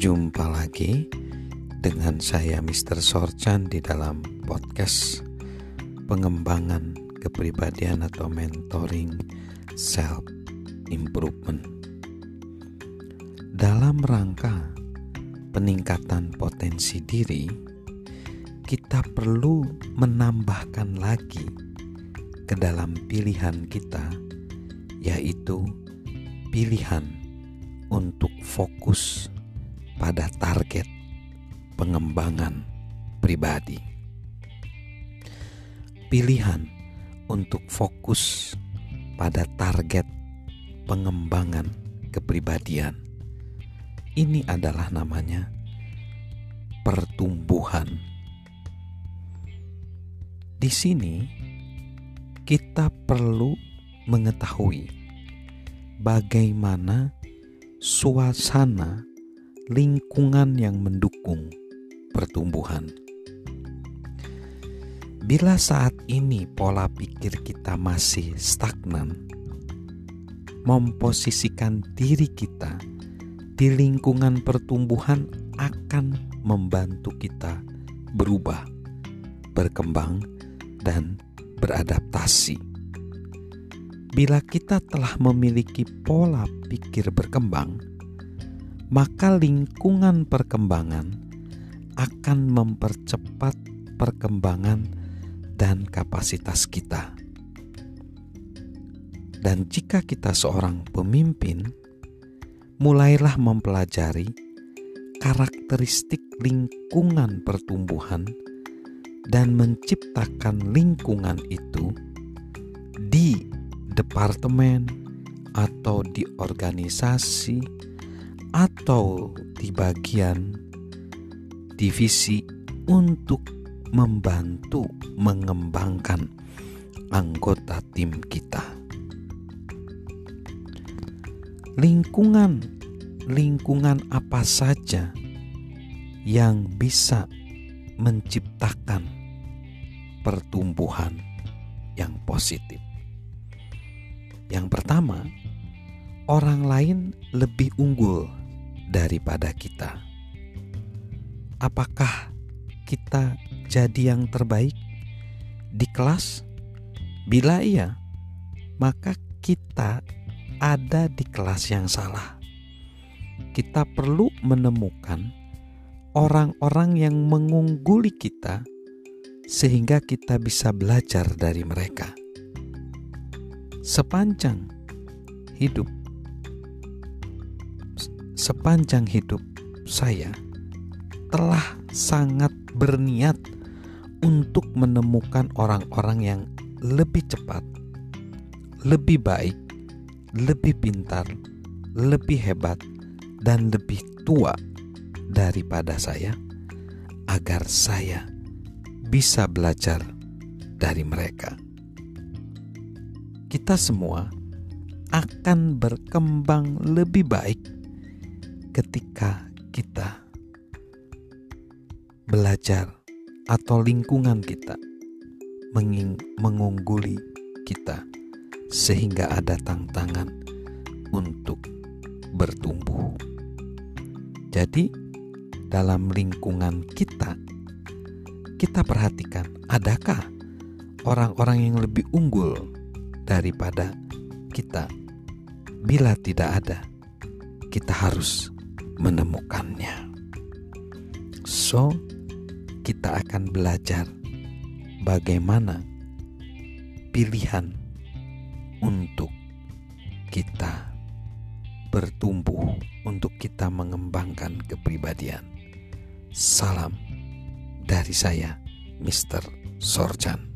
Jumpa lagi dengan saya Mr. Sorchan di dalam podcast pengembangan kepribadian atau mentoring self improvement. Dalam rangka peningkatan potensi diri, kita perlu menambahkan lagi ke dalam pilihan kita, yaitu pilihan untuk fokus pada target pengembangan pribadi. Pilihan untuk fokus pada target pengembangan kepribadian. Ini adalah namanya pertumbuhan. Di sini kita perlu mengetahui bagaimana suasana lingkungan yang mendukung pertumbuhan. Bila saat ini pola pikir kita masih stagnan, memposisikan diri kita di lingkungan pertumbuhan akan membantu kita berubah, berkembang, dan beradaptasi. Bila kita telah memiliki pola pikir berkembang, maka lingkungan perkembangan akan mempercepat perkembangan dan kapasitas kita. Dan jika kita seorang pemimpin, mulailah mempelajari karakteristik lingkungan pertumbuhan dan menciptakan lingkungan itu di departemen atau di organisasi atau di bagian divisi untuk membantu mengembangkan anggota tim kita. Lingkungan lingkungan apa saja yang bisa menciptakan pertumbuhan yang positif. Yang pertama, orang lain lebih unggul daripada kita. Apakah kita jadi yang terbaik di kelas? Bila iya, maka kita ada di kelas yang salah. Kita perlu menemukan orang-orang yang mengungguli kita, sehingga kita bisa belajar dari mereka. Sepanjang hidup sepanjang hidup saya telah sangat berniat untuk menemukan orang-orang yang lebih cepat, lebih baik, lebih pintar, lebih hebat, dan lebih tua daripada saya, agar saya bisa belajar dari mereka. Kita semua akan berkembang lebih baik ketika kita belajar atau lingkungan kita mengungguli kita sehingga ada tantangan untuk bertumbuh. Jadi dalam lingkungan kita kita perhatikan adakah orang-orang yang lebih unggul daripada kita. Bila tidak ada, kita harus menemukannya. So, kita akan belajar bagaimana pilihan untuk kita bertumbuh, untuk kita mengembangkan kepribadian. Salam dari saya, Mr. Sorjan.